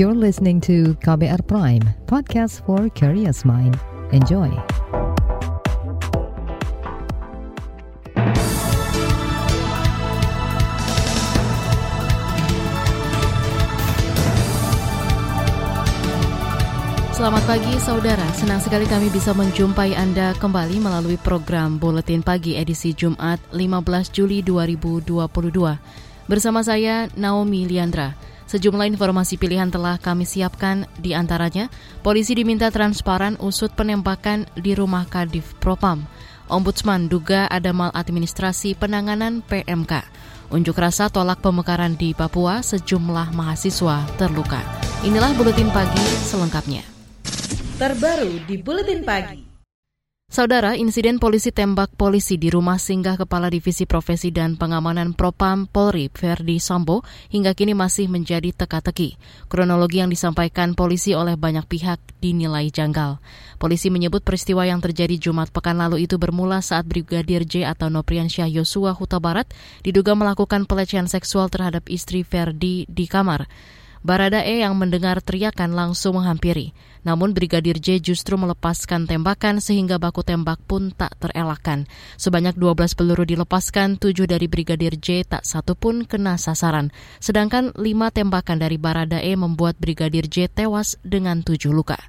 You're listening to KBR Prime, podcast for curious mind. Enjoy. Selamat pagi saudara, senang sekali kami bisa menjumpai Anda kembali melalui program Buletin Pagi edisi Jumat 15 Juli 2022. Bersama saya Naomi Liandra. Sejumlah informasi pilihan telah kami siapkan di antaranya, polisi diminta transparan usut penembakan di rumah Kadif Propam. Ombudsman duga ada maladministrasi penanganan PMK. Unjuk rasa tolak pemekaran di Papua, sejumlah mahasiswa terluka. Inilah Buletin Pagi selengkapnya terbaru di Buletin Pagi. Saudara, insiden polisi tembak polisi di rumah singgah Kepala Divisi Profesi dan Pengamanan Propam Polri, Ferdi Sambo, hingga kini masih menjadi teka-teki. Kronologi yang disampaikan polisi oleh banyak pihak dinilai janggal. Polisi menyebut peristiwa yang terjadi Jumat pekan lalu itu bermula saat Brigadir J atau Nopriansyah Yosua Huta Barat diduga melakukan pelecehan seksual terhadap istri Ferdi di kamar. Baradae yang mendengar teriakan langsung menghampiri. Namun Brigadir J justru melepaskan tembakan sehingga baku tembak pun tak terelakkan. Sebanyak 12 peluru dilepaskan, 7 dari Brigadir J tak satu pun kena sasaran. Sedangkan 5 tembakan dari Baradae membuat Brigadir J tewas dengan 7 luka.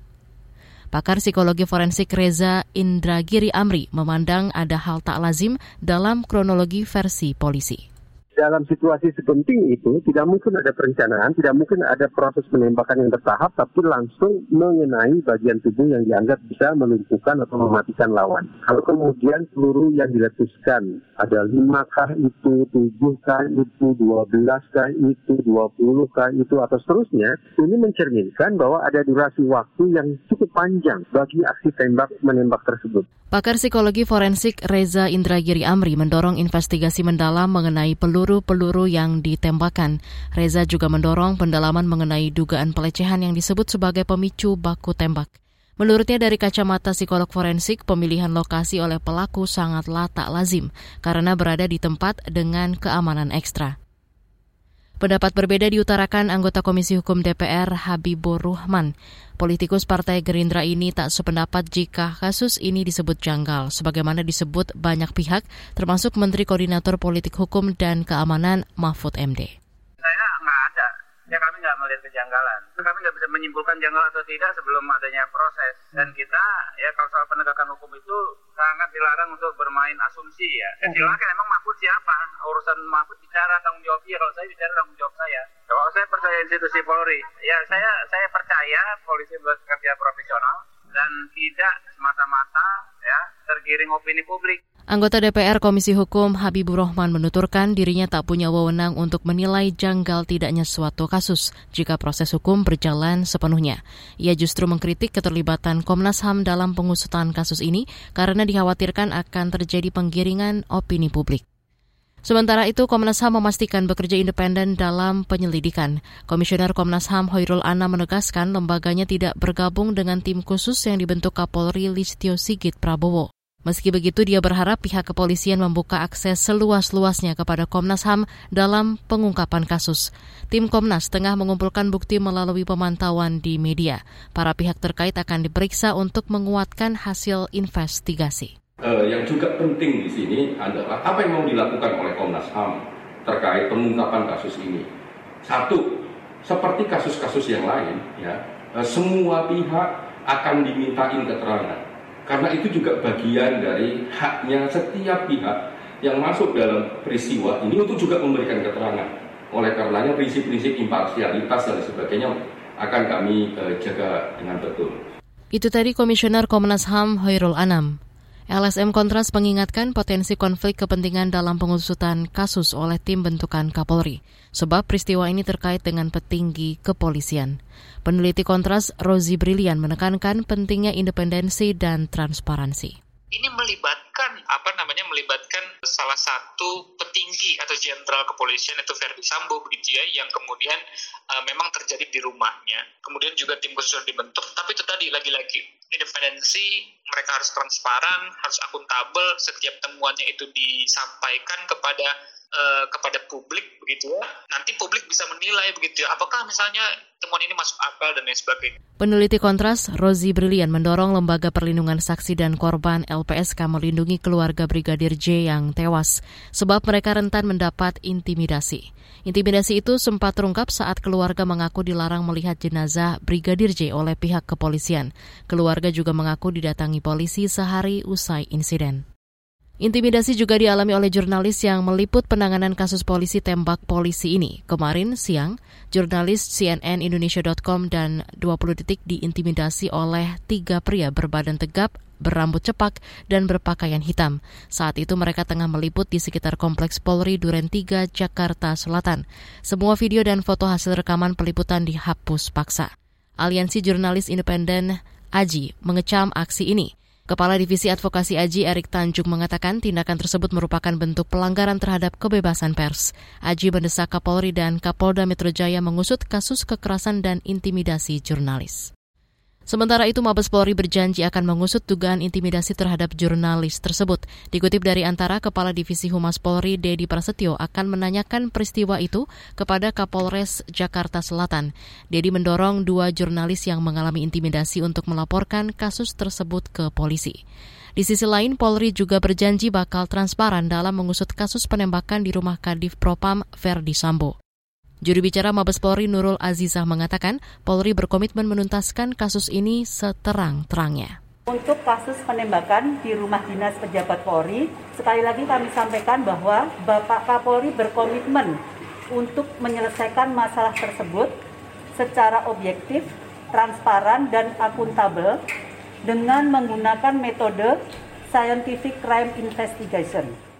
Pakar psikologi forensik Reza Indragiri Amri memandang ada hal tak lazim dalam kronologi versi polisi dalam situasi sepenting itu tidak mungkin ada perencanaan, tidak mungkin ada proses penembakan yang bertahap, tapi langsung mengenai bagian tubuh yang dianggap bisa melumpuhkan atau mematikan lawan. Kalau kemudian peluru yang diletuskan ada lima kah itu, tujuh kah itu, dua belas kah itu, dua puluh kah itu, atau seterusnya, ini mencerminkan bahwa ada durasi waktu yang cukup panjang bagi aksi tembak menembak tersebut. Pakar psikologi forensik Reza Indragiri Amri mendorong investigasi mendalam mengenai peluru-peluru yang ditembakkan. Reza juga mendorong pendalaman mengenai dugaan pelecehan yang disebut sebagai pemicu baku tembak. Menurutnya dari kacamata psikolog forensik, pemilihan lokasi oleh pelaku sangatlah tak lazim karena berada di tempat dengan keamanan ekstra. Pendapat berbeda diutarakan anggota Komisi Hukum DPR Habibur Ruhman. Politikus Partai Gerindra ini tak sependapat jika kasus ini disebut janggal, sebagaimana disebut banyak pihak, termasuk Menteri Koordinator Politik Hukum dan Keamanan Mahfud MD nggak melihat kejanggalan. Kami nggak bisa menyimpulkan janggal atau tidak sebelum adanya proses. Dan kita ya kalau soal penegakan hukum itu sangat dilarang untuk bermain asumsi ya. ya silakan emang Mahfud siapa? Urusan Mahfud bicara tanggung jawab dia. Kalau saya bicara tanggung jawab saya. Kalau saya percaya institusi Polri, ya saya saya percaya polisi bekerja profesional dan tidak semata-mata ya tergiring opini publik. Anggota DPR Komisi Hukum Habibur Rahman menuturkan dirinya tak punya wewenang untuk menilai janggal tidaknya suatu kasus jika proses hukum berjalan sepenuhnya. Ia justru mengkritik keterlibatan Komnas HAM dalam pengusutan kasus ini karena dikhawatirkan akan terjadi penggiringan opini publik. Sementara itu, Komnas HAM memastikan bekerja independen dalam penyelidikan. Komisioner Komnas HAM Hoirul Ana menegaskan lembaganya tidak bergabung dengan tim khusus yang dibentuk Kapolri Listio Sigit Prabowo. Meski begitu, dia berharap pihak kepolisian membuka akses seluas-luasnya kepada Komnas HAM dalam pengungkapan kasus. Tim Komnas tengah mengumpulkan bukti melalui pemantauan di media. Para pihak terkait akan diperiksa untuk menguatkan hasil investigasi. Uh, yang juga penting di sini adalah apa yang mau dilakukan oleh Komnas HAM terkait pengungkapan kasus ini. Satu, seperti kasus-kasus yang lain, ya, uh, semua pihak akan dimintain keterangan karena itu juga bagian dari haknya setiap pihak yang masuk dalam peristiwa ini untuk juga memberikan keterangan. Oleh karenanya prinsip-prinsip imparsialitas dan sebagainya akan kami uh, jaga dengan betul. Itu tadi Komisioner Komnas HAM Hoirul Anam. LSM Kontras mengingatkan potensi konflik kepentingan dalam pengusutan kasus oleh tim bentukan Kapolri, sebab peristiwa ini terkait dengan petinggi kepolisian. Peneliti Kontras Rozi Brilian menekankan pentingnya independensi dan transparansi. Ini melibatkan apa namanya melibatkan salah satu petinggi atau jenderal kepolisian itu Verdi Sambo begitu ya yang kemudian uh, memang terjadi di rumahnya. Kemudian juga tim khusus dibentuk, tapi itu tadi lagi-lagi independensi, mereka harus transparan, harus akuntabel, setiap temuannya itu disampaikan kepada uh, kepada publik begitu ya. Nanti publik bisa menilai begitu ya, apakah misalnya temuan ini masuk akal dan lain sebagainya. Peneliti Kontras, Rozi Brilian mendorong Lembaga Perlindungan Saksi dan Korban LPSK melindungi keluarga Brigadir J yang tewas, sebab mereka rentan mendapat intimidasi. Intimidasi itu sempat terungkap saat keluarga mengaku dilarang melihat jenazah Brigadir J oleh pihak kepolisian. Keluarga juga mengaku didatangi polisi sehari usai insiden. Intimidasi juga dialami oleh jurnalis yang meliput penanganan kasus polisi tembak polisi ini. Kemarin siang, jurnalis CNN Indonesia.com dan 20 detik diintimidasi oleh tiga pria berbadan tegap, berambut cepak, dan berpakaian hitam. Saat itu mereka tengah meliput di sekitar Kompleks Polri Duren 3, Jakarta Selatan. Semua video dan foto hasil rekaman peliputan dihapus paksa. Aliansi Jurnalis Independen Aji mengecam aksi ini. Kepala Divisi Advokasi Aji Erik Tanjung mengatakan tindakan tersebut merupakan bentuk pelanggaran terhadap kebebasan pers. Aji mendesak Kapolri dan Kapolda Metro Jaya mengusut kasus kekerasan dan intimidasi jurnalis. Sementara itu, Mabes Polri berjanji akan mengusut dugaan intimidasi terhadap jurnalis tersebut. Dikutip dari antara Kepala Divisi Humas Polri, Dedi Prasetyo, akan menanyakan peristiwa itu kepada Kapolres Jakarta Selatan. Dedi mendorong dua jurnalis yang mengalami intimidasi untuk melaporkan kasus tersebut ke polisi. Di sisi lain, Polri juga berjanji bakal transparan dalam mengusut kasus penembakan di rumah Kadif Propam Verdi Sambo. Juru bicara Mabes Polri Nurul Azizah mengatakan Polri berkomitmen menuntaskan kasus ini seterang-terangnya. Untuk kasus penembakan di rumah dinas pejabat Polri, sekali lagi kami sampaikan bahwa Bapak Kapolri berkomitmen untuk menyelesaikan masalah tersebut secara objektif, transparan, dan akuntabel dengan menggunakan metode scientific crime investigation.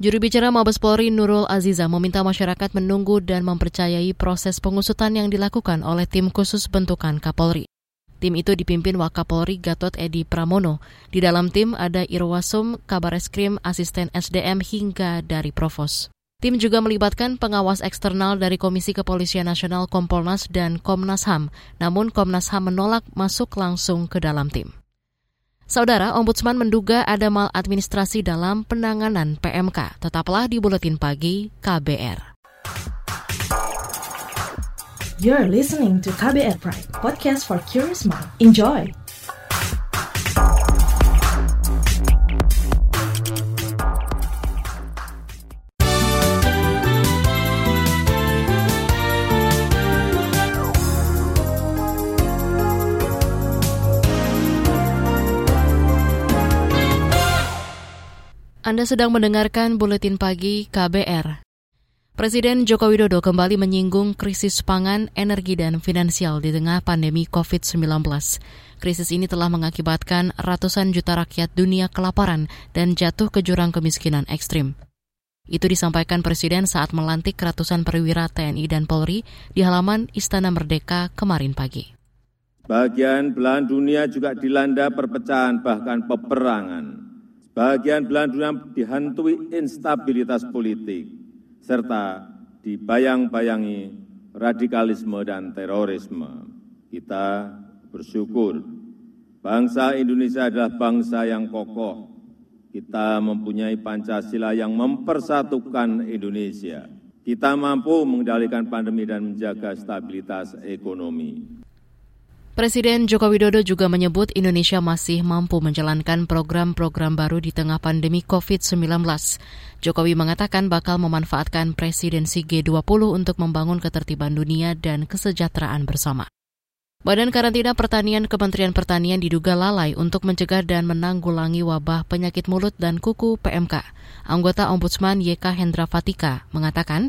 Juru bicara Mabes Polri Nurul Aziza meminta masyarakat menunggu dan mempercayai proses pengusutan yang dilakukan oleh tim khusus bentukan Kapolri. Tim itu dipimpin Wakapolri Gatot Edi Pramono. Di dalam tim ada Irwasum, Kabar Eskrim, Asisten SDM hingga dari Provos. Tim juga melibatkan pengawas eksternal dari Komisi Kepolisian Nasional Kompolnas dan Komnas HAM, namun Komnas HAM menolak masuk langsung ke dalam tim. Saudara, Ombudsman menduga ada maladministrasi dalam penanganan PMK. Tetaplah di Buletin Pagi KBR. You're listening to KBR Pride, podcast for curious mind. Enjoy! Anda sedang mendengarkan buletin pagi KBR. Presiden Joko Widodo kembali menyinggung krisis pangan, energi, dan finansial di tengah pandemi COVID-19. Krisis ini telah mengakibatkan ratusan juta rakyat dunia kelaparan dan jatuh ke jurang kemiskinan ekstrim. Itu disampaikan Presiden saat melantik ratusan perwira TNI dan Polri di halaman Istana Merdeka kemarin pagi. Bagian belahan dunia juga dilanda perpecahan bahkan peperangan Bagian belahan dunia dihantui instabilitas politik, serta dibayang-bayangi radikalisme dan terorisme. Kita bersyukur bangsa Indonesia adalah bangsa yang kokoh. Kita mempunyai Pancasila yang mempersatukan Indonesia. Kita mampu mengendalikan pandemi dan menjaga stabilitas ekonomi. Presiden Joko Widodo juga menyebut Indonesia masih mampu menjalankan program-program baru di tengah pandemi COVID-19. Jokowi mengatakan bakal memanfaatkan presidensi G20 untuk membangun ketertiban dunia dan kesejahteraan bersama. Badan Karantina Pertanian Kementerian Pertanian diduga lalai untuk mencegah dan menanggulangi wabah penyakit mulut dan kuku PMK. Anggota Ombudsman YK Hendra Fatika mengatakan,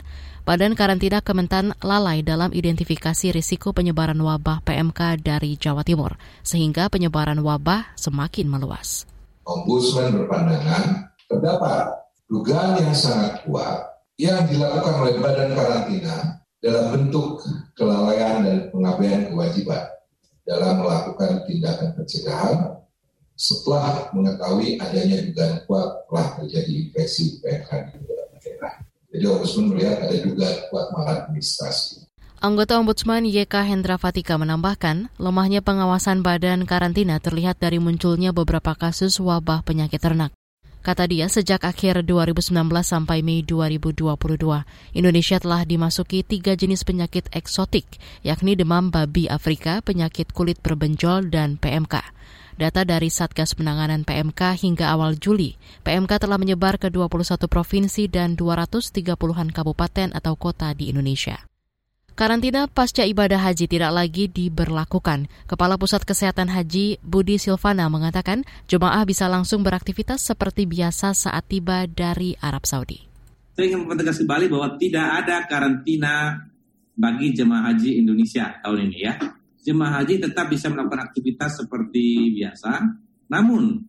Badan Karantina Kementan lalai dalam identifikasi risiko penyebaran wabah PMK dari Jawa Timur, sehingga penyebaran wabah semakin meluas. Ombudsman berpandangan terdapat dugaan yang sangat kuat yang dilakukan oleh Badan Karantina dalam bentuk kelalaian dan pengabaian kewajiban dalam melakukan tindakan pencegahan setelah mengetahui adanya dugaan kuat telah terjadi infeksi PMK di. Jadi Ombudsman melihat ada dugaan kuat maladministrasi. Anggota Ombudsman YK Hendra Fatika menambahkan, lemahnya pengawasan badan karantina terlihat dari munculnya beberapa kasus wabah penyakit ternak. Kata dia, sejak akhir 2019 sampai Mei 2022, Indonesia telah dimasuki tiga jenis penyakit eksotik, yakni demam babi Afrika, penyakit kulit berbenjol, dan PMK. Data dari Satgas Penanganan PMK hingga awal Juli, PMK telah menyebar ke 21 provinsi dan 230-an kabupaten atau kota di Indonesia. Karantina pasca ibadah haji tidak lagi diberlakukan. Kepala Pusat Kesehatan Haji Budi Silvana mengatakan jemaah bisa langsung beraktivitas seperti biasa saat tiba dari Arab Saudi. Saya ingin mempertegas kembali bahwa tidak ada karantina bagi jemaah haji Indonesia tahun ini ya. Jemaah haji tetap bisa melakukan aktivitas seperti biasa, namun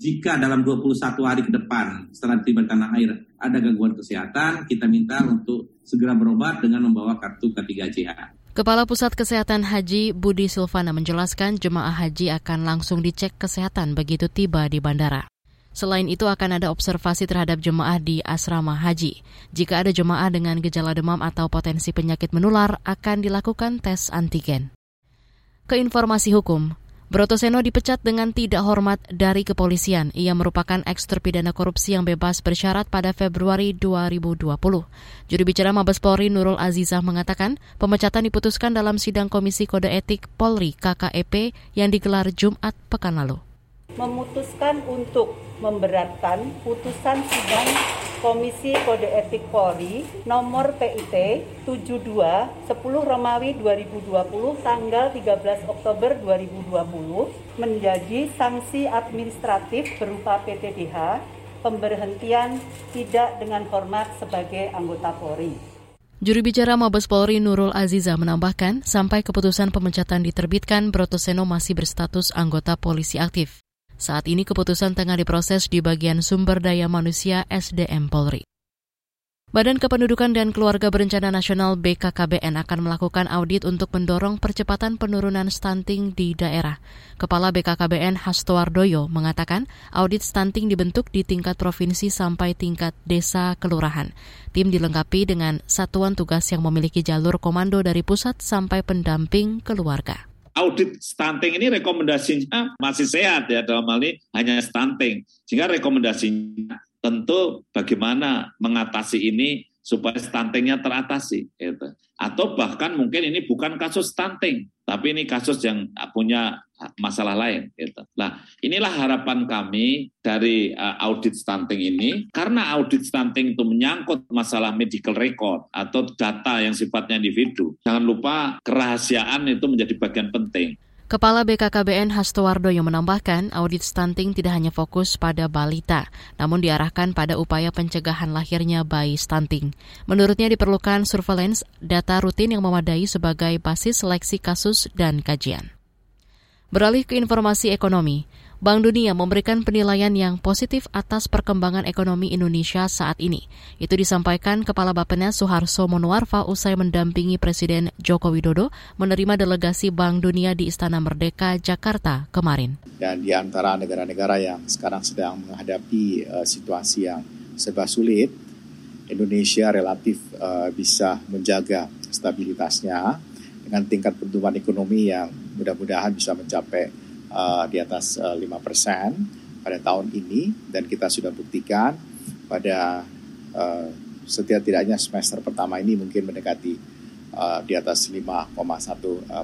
jika dalam 21 hari ke depan setelah tiba tanah air ada gangguan kesehatan, kita minta untuk segera berobat dengan membawa kartu K3CH. Kepala Pusat Kesehatan Haji Budi Silvana menjelaskan jemaah haji akan langsung dicek kesehatan begitu tiba di bandara. Selain itu akan ada observasi terhadap jemaah di asrama haji. Jika ada jemaah dengan gejala demam atau potensi penyakit menular, akan dilakukan tes antigen. Keinformasi hukum, Brotoseno dipecat dengan tidak hormat dari kepolisian. Ia merupakan eks terpidana korupsi yang bebas bersyarat pada Februari 2020. Juru bicara Mabes Polri Nurul Azizah mengatakan pemecatan diputuskan dalam sidang Komisi Kode Etik Polri KKEP yang digelar Jumat pekan lalu. Memutuskan untuk memberatkan putusan sidang Komisi Kode Etik Polri nomor PIT 72 10 Romawi 2020 tanggal 13 Oktober 2020 menjadi sanksi administratif berupa PTDH pemberhentian tidak dengan hormat sebagai anggota Polri. Juru bicara Mabes Polri Nurul Aziza menambahkan, sampai keputusan pemecatan diterbitkan, Brotoseno masih berstatus anggota polisi aktif. Saat ini keputusan tengah diproses di bagian sumber daya manusia SDM Polri. Badan Kependudukan dan Keluarga Berencana Nasional BKKBN akan melakukan audit untuk mendorong percepatan penurunan stunting di daerah. Kepala BKKBN Hasto Wardoyo mengatakan audit stunting dibentuk di tingkat provinsi sampai tingkat desa kelurahan. Tim dilengkapi dengan satuan tugas yang memiliki jalur komando dari pusat sampai pendamping keluarga audit stunting ini rekomendasinya masih sehat ya dalam hal ini hanya stunting. Sehingga rekomendasinya tentu bagaimana mengatasi ini supaya stuntingnya teratasi. Gitu. Atau bahkan mungkin ini bukan kasus stunting, tapi ini kasus yang punya masalah lain. Gitu. Nah, inilah harapan kami dari uh, audit stunting ini, karena audit stunting itu menyangkut masalah medical record atau data yang sifatnya individu. Jangan lupa kerahasiaan itu menjadi bagian penting. Kepala BKKBN Hasto yang menambahkan, audit stunting tidak hanya fokus pada balita, namun diarahkan pada upaya pencegahan lahirnya bayi stunting. Menurutnya diperlukan surveillance data rutin yang memadai sebagai basis seleksi kasus dan kajian. Beralih ke informasi ekonomi, Bank Dunia memberikan penilaian yang positif atas perkembangan ekonomi Indonesia saat ini. Itu disampaikan Kepala Bappenas Suharso Monoarfa usai mendampingi Presiden Joko Widodo menerima delegasi Bank Dunia di Istana Merdeka, Jakarta kemarin. Dan di antara negara-negara yang sekarang sedang menghadapi uh, situasi yang serba sulit, Indonesia relatif uh, bisa menjaga stabilitasnya dengan tingkat pertumbuhan ekonomi yang mudah-mudahan bisa mencapai uh, di atas uh, eh, 5% pada tahun ini dan kita sudah buktikan pada uh, setidak-tidaknya semester pertama ini mungkin mendekati uh, di atas 5,1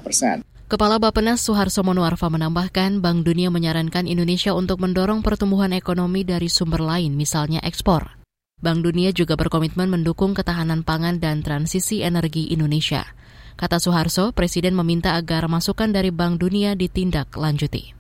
persen. Kepala Bapenas Suharso Monoarfa menambahkan Bank Dunia menyarankan Indonesia untuk mendorong pertumbuhan ekonomi dari sumber lain, misalnya ekspor. Bank Dunia juga berkomitmen mendukung ketahanan pangan dan transisi energi Indonesia. Kata Soeharto, Presiden meminta agar masukan dari Bank Dunia ditindaklanjuti.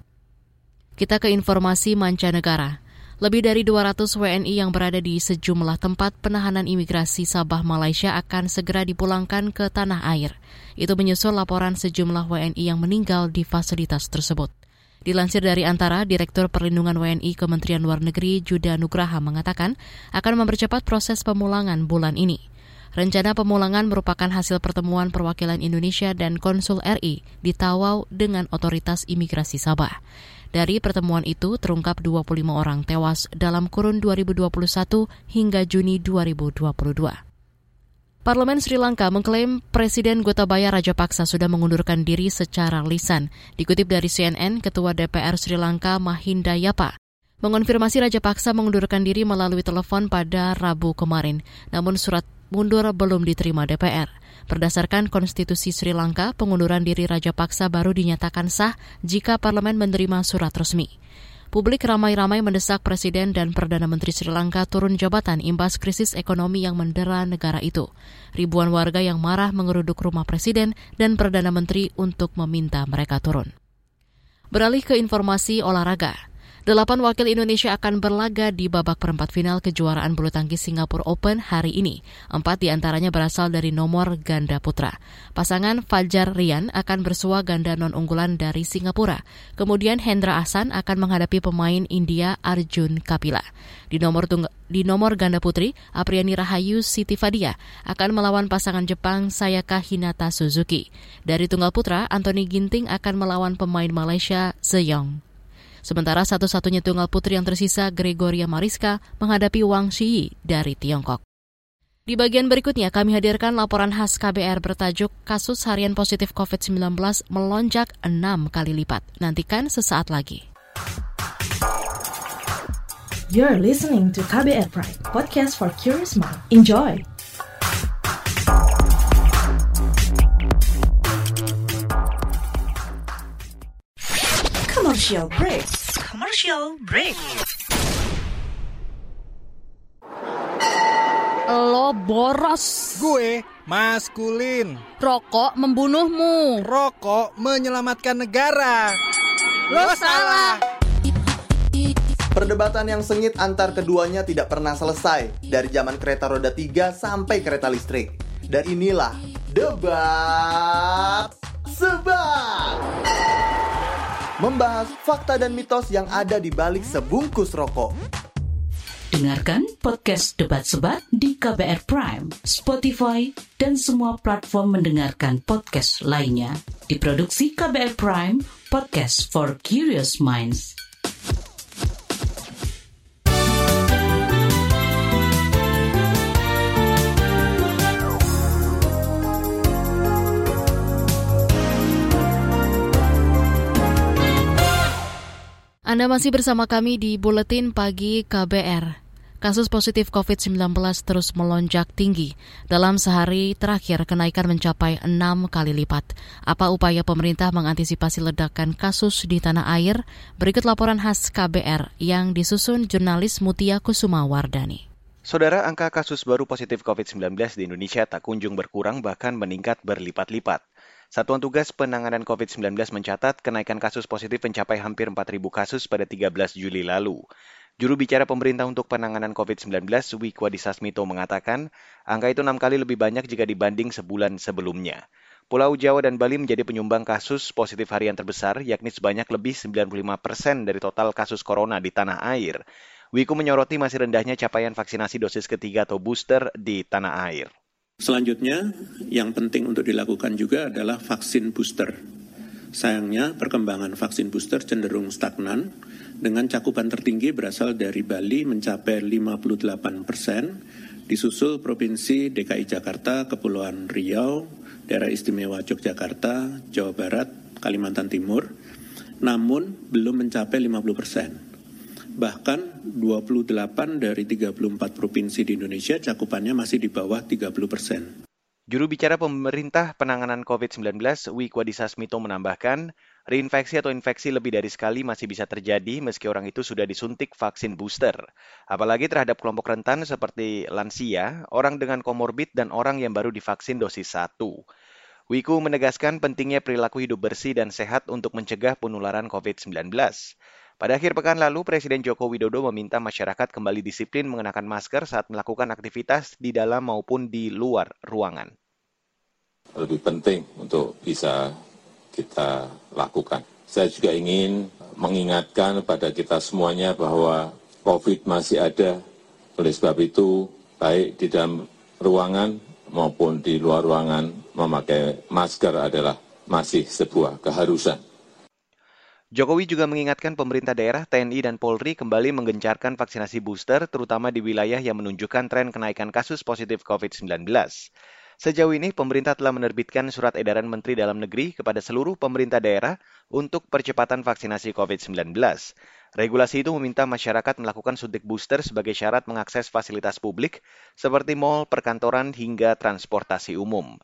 Kita ke informasi mancanegara. Lebih dari 200 WNI yang berada di sejumlah tempat penahanan imigrasi Sabah Malaysia akan segera dipulangkan ke tanah air. Itu menyusul laporan sejumlah WNI yang meninggal di fasilitas tersebut. Dilansir dari antara, Direktur Perlindungan WNI Kementerian Luar Negeri Juda Nugraha mengatakan akan mempercepat proses pemulangan bulan ini. Rencana pemulangan merupakan hasil pertemuan perwakilan Indonesia dan Konsul RI di Tawau dengan otoritas imigrasi Sabah. Dari pertemuan itu terungkap 25 orang tewas dalam kurun 2021 hingga Juni 2022. Parlemen Sri Lanka mengklaim Presiden Gotabaya Rajapaksa sudah mengundurkan diri secara lisan. Dikutip dari CNN, Ketua DPR Sri Lanka Mahinda Yapa mengonfirmasi Raja Paksa mengundurkan diri melalui telepon pada Rabu kemarin, namun surat mundur belum diterima DPR. Berdasarkan konstitusi Sri Lanka, pengunduran diri Raja Paksa baru dinyatakan sah jika parlemen menerima surat resmi. Publik ramai-ramai mendesak Presiden dan Perdana Menteri Sri Lanka turun jabatan imbas krisis ekonomi yang mendera negara itu. Ribuan warga yang marah mengeruduk rumah Presiden dan Perdana Menteri untuk meminta mereka turun. Beralih ke informasi olahraga. Delapan wakil Indonesia akan berlaga di babak perempat final kejuaraan bulu tangkis Singapura Open hari ini. Empat di antaranya berasal dari nomor ganda putra. Pasangan Fajar Rian akan bersua ganda non-unggulan dari Singapura. Kemudian Hendra Ahsan akan menghadapi pemain India Arjun Kapila. Di nomor tunggal di nomor ganda putri, Apriani Rahayu Siti Fadia akan melawan pasangan Jepang Sayaka Hinata Suzuki. Dari tunggal putra, Anthony Ginting akan melawan pemain Malaysia Zeyong. Sementara satu-satunya tunggal putri yang tersisa, Gregoria Mariska, menghadapi Wang Shiyi dari Tiongkok. Di bagian berikutnya kami hadirkan laporan khas KBR bertajuk Kasus Harian Positif COVID-19 melonjak 6 kali lipat. Nantikan sesaat lagi. You're listening to KBR Pride, podcast for curious mind. Enjoy! Commercial break. Commercial break. Lo boros. Gue maskulin. Rokok membunuhmu. Rokok menyelamatkan negara. Lo salah. Perdebatan yang sengit antar keduanya tidak pernah selesai dari zaman kereta roda 3 sampai kereta listrik. Dan inilah debat sebat. Membahas fakta dan mitos yang ada di balik sebungkus rokok. Dengarkan podcast Debat Sebat di KBR Prime, Spotify, dan semua platform mendengarkan podcast lainnya. Diproduksi KBR Prime, podcast for curious minds. Anda masih bersama kami di Buletin Pagi KBR. Kasus positif COVID-19 terus melonjak tinggi. Dalam sehari terakhir, kenaikan mencapai enam kali lipat. Apa upaya pemerintah mengantisipasi ledakan kasus di tanah air? Berikut laporan khas KBR yang disusun jurnalis Mutia Kusuma Wardani. Saudara, angka kasus baru positif COVID-19 di Indonesia tak kunjung berkurang bahkan meningkat berlipat-lipat. Satuan Tugas Penanganan COVID-19 mencatat kenaikan kasus positif mencapai hampir 4.000 kasus pada 13 Juli lalu. Juru bicara pemerintah untuk penanganan COVID-19, Wikwa Disasmito mengatakan, angka itu enam kali lebih banyak jika dibanding sebulan sebelumnya. Pulau Jawa dan Bali menjadi penyumbang kasus positif harian terbesar, yakni sebanyak lebih 95 persen dari total kasus corona di tanah air. Wiku menyoroti masih rendahnya capaian vaksinasi dosis ketiga atau booster di tanah air. Selanjutnya, yang penting untuk dilakukan juga adalah vaksin booster. Sayangnya, perkembangan vaksin booster cenderung stagnan, dengan cakupan tertinggi berasal dari Bali mencapai 58 persen, disusul Provinsi DKI Jakarta, Kepulauan Riau, Daerah Istimewa Yogyakarta, Jawa Barat, Kalimantan Timur, namun belum mencapai 50 persen. Bahkan 28 dari 34 provinsi di Indonesia cakupannya masih di bawah 30 persen. Juru bicara pemerintah penanganan COVID-19, Wikwa Disasmito menambahkan, reinfeksi atau infeksi lebih dari sekali masih bisa terjadi meski orang itu sudah disuntik vaksin booster. Apalagi terhadap kelompok rentan seperti lansia, orang dengan komorbid, dan orang yang baru divaksin dosis 1. Wiku menegaskan pentingnya perilaku hidup bersih dan sehat untuk mencegah penularan COVID-19. Pada akhir pekan lalu, Presiden Joko Widodo meminta masyarakat kembali disiplin mengenakan masker saat melakukan aktivitas di dalam maupun di luar ruangan. Lebih penting untuk bisa kita lakukan. Saya juga ingin mengingatkan pada kita semuanya bahwa COVID masih ada. Oleh sebab itu, baik di dalam ruangan maupun di luar ruangan, memakai masker adalah masih sebuah keharusan. Jokowi juga mengingatkan pemerintah daerah, TNI, dan Polri kembali menggencarkan vaksinasi booster, terutama di wilayah yang menunjukkan tren kenaikan kasus positif COVID-19. Sejauh ini, pemerintah telah menerbitkan surat edaran Menteri Dalam Negeri kepada seluruh pemerintah daerah untuk percepatan vaksinasi COVID-19. Regulasi itu meminta masyarakat melakukan suntik booster sebagai syarat mengakses fasilitas publik seperti mal, perkantoran, hingga transportasi umum.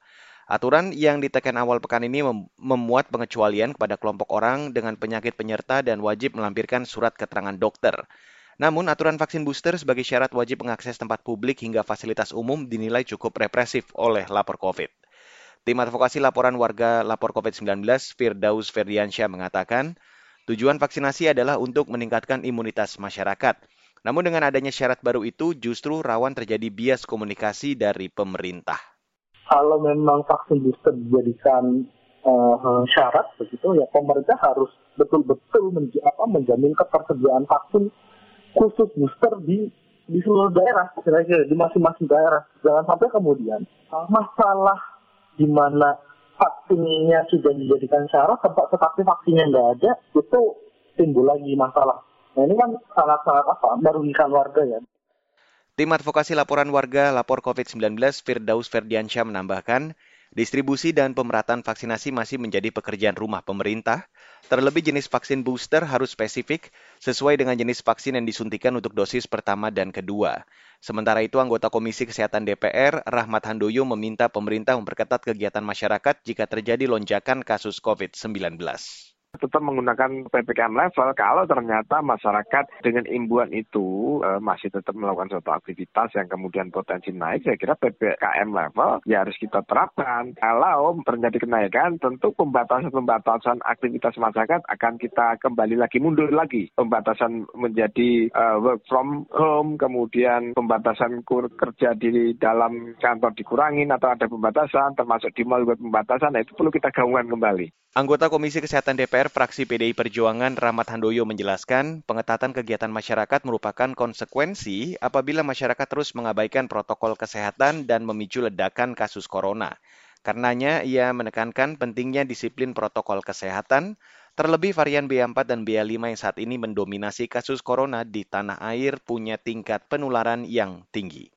Aturan yang ditekan awal pekan ini memuat pengecualian kepada kelompok orang dengan penyakit penyerta dan wajib melampirkan surat keterangan dokter. Namun, aturan vaksin booster sebagai syarat wajib mengakses tempat publik hingga fasilitas umum dinilai cukup represif oleh lapor COVID. Tim advokasi laporan warga lapor COVID-19, Firdaus Ferdiansyah mengatakan, tujuan vaksinasi adalah untuk meningkatkan imunitas masyarakat. Namun dengan adanya syarat baru itu justru rawan terjadi bias komunikasi dari pemerintah. Kalau memang vaksin booster dijadikan uh, syarat begitu ya pemerintah harus betul-betul menj menjamin ketersediaan vaksin khusus booster di di seluruh daerah, di masing-masing daerah. Jangan sampai kemudian masalah di mana vaksinnya sudah dijadikan syarat, tempat tetapi vaksinnya nggak ada, itu timbul lagi masalah. Nah ini kan sangat-sangat apa merugikan warga ya. Tim advokasi laporan warga lapor COVID-19 Firdaus Ferdiansyah menambahkan, Distribusi dan pemerataan vaksinasi masih menjadi pekerjaan rumah pemerintah. Terlebih jenis vaksin booster harus spesifik sesuai dengan jenis vaksin yang disuntikan untuk dosis pertama dan kedua. Sementara itu, anggota Komisi Kesehatan DPR, Rahmat Handoyo, meminta pemerintah memperketat kegiatan masyarakat jika terjadi lonjakan kasus COVID-19 tetap menggunakan PPKM level kalau ternyata masyarakat dengan imbuan itu e, masih tetap melakukan suatu aktivitas yang kemudian potensi naik, saya kira PPKM level ya harus kita terapkan. Kalau terjadi kenaikan, tentu pembatasan-pembatasan aktivitas masyarakat akan kita kembali lagi mundur lagi. Pembatasan menjadi e, work from home, kemudian pembatasan kerja di dalam kantor dikurangin atau ada pembatasan, termasuk di mal pembatasan, nah itu perlu kita gaungkan kembali. Anggota Komisi Kesehatan DPR fraksi PDI Perjuangan Rahmat Handoyo menjelaskan, pengetatan kegiatan masyarakat merupakan konsekuensi apabila masyarakat terus mengabaikan protokol kesehatan dan memicu ledakan kasus corona. Karenanya, ia menekankan pentingnya disiplin protokol kesehatan, terlebih varian BA4 dan BA5 yang saat ini mendominasi kasus corona di tanah air punya tingkat penularan yang tinggi.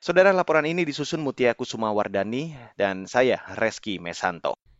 Saudara laporan ini disusun Mutia Kusuma Wardani dan saya Reski Mesanto.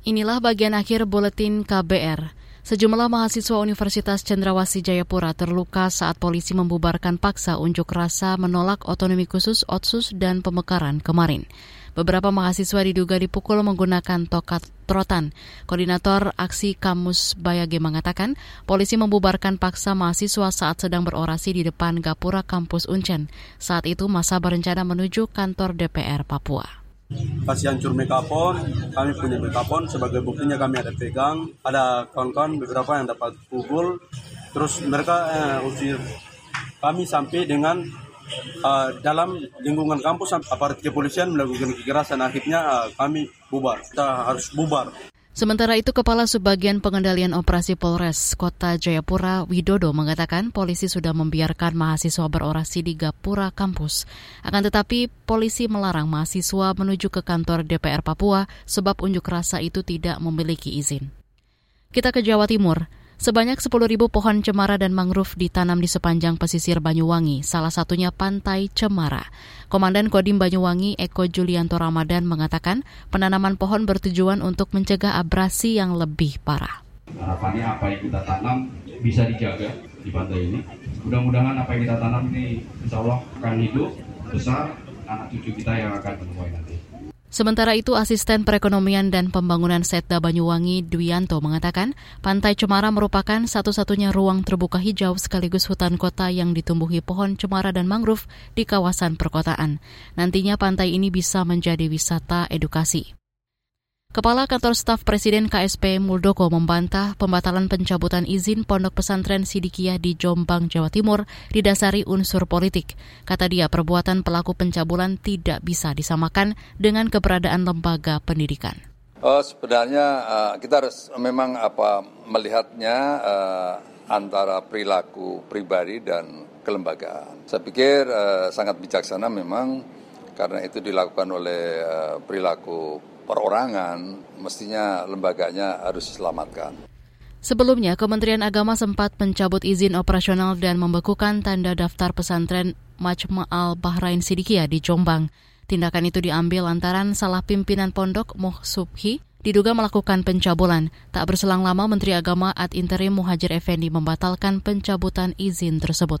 Inilah bagian akhir buletin KBR. Sejumlah mahasiswa Universitas Cendrawasih Jayapura terluka saat polisi membubarkan paksa unjuk rasa menolak otonomi khusus Otsus dan pemekaran kemarin. Beberapa mahasiswa diduga dipukul menggunakan tokat trotan. Koordinator aksi Kamus Bayage mengatakan, polisi membubarkan paksa mahasiswa saat sedang berorasi di depan Gapura Kampus Uncen. Saat itu masa berencana menuju kantor DPR Papua kasih hancur megapon kami punya megapon sebagai buktinya kami ada pegang. Ada kawan-kawan beberapa yang dapat pukul terus mereka eh, usir. Kami sampai dengan uh, dalam lingkungan kampus aparat kepolisian melakukan kekerasan. Akhirnya uh, kami bubar. Kita harus bubar Sementara itu, Kepala Subbagian Pengendalian Operasi Polres Kota Jayapura Widodo mengatakan polisi sudah membiarkan mahasiswa berorasi di Gapura kampus. Akan tetapi, polisi melarang mahasiswa menuju ke kantor DPR Papua sebab unjuk rasa itu tidak memiliki izin. Kita ke Jawa Timur. Sebanyak 10.000 pohon cemara dan mangrove ditanam di sepanjang pesisir Banyuwangi, salah satunya Pantai Cemara. Komandan Kodim Banyuwangi Eko Julianto Ramadan mengatakan penanaman pohon bertujuan untuk mencegah abrasi yang lebih parah. Harapannya apa yang kita tanam bisa dijaga di pantai ini. Mudah-mudahan apa yang kita tanam ini insya Allah akan hidup, besar, anak cucu kita yang akan menemukan. Sementara itu, Asisten Perekonomian dan Pembangunan Setda Banyuwangi Dwianto mengatakan, Pantai Cemara merupakan satu-satunya ruang terbuka hijau sekaligus hutan kota yang ditumbuhi pohon cemara dan mangrove di kawasan perkotaan. Nantinya pantai ini bisa menjadi wisata edukasi. Kepala Kantor Staf Presiden KSP Muldoko membantah pembatalan pencabutan izin Pondok Pesantren Sidikiah di Jombang, Jawa Timur didasari unsur politik. Kata dia, perbuatan pelaku pencabulan tidak bisa disamakan dengan keberadaan lembaga pendidikan. Oh, sebenarnya uh, kita harus memang apa melihatnya uh, antara perilaku pribadi dan kelembagaan. Saya pikir uh, sangat bijaksana memang karena itu dilakukan oleh uh, perilaku perorangan, mestinya lembaganya harus diselamatkan. Sebelumnya, Kementerian Agama sempat mencabut izin operasional dan membekukan tanda daftar pesantren Majma'al Bahrain Sidikia di Jombang. Tindakan itu diambil lantaran salah pimpinan pondok Moh Subhi diduga melakukan pencabulan. Tak berselang lama, Menteri Agama Ad Interim Muhajir Effendi membatalkan pencabutan izin tersebut.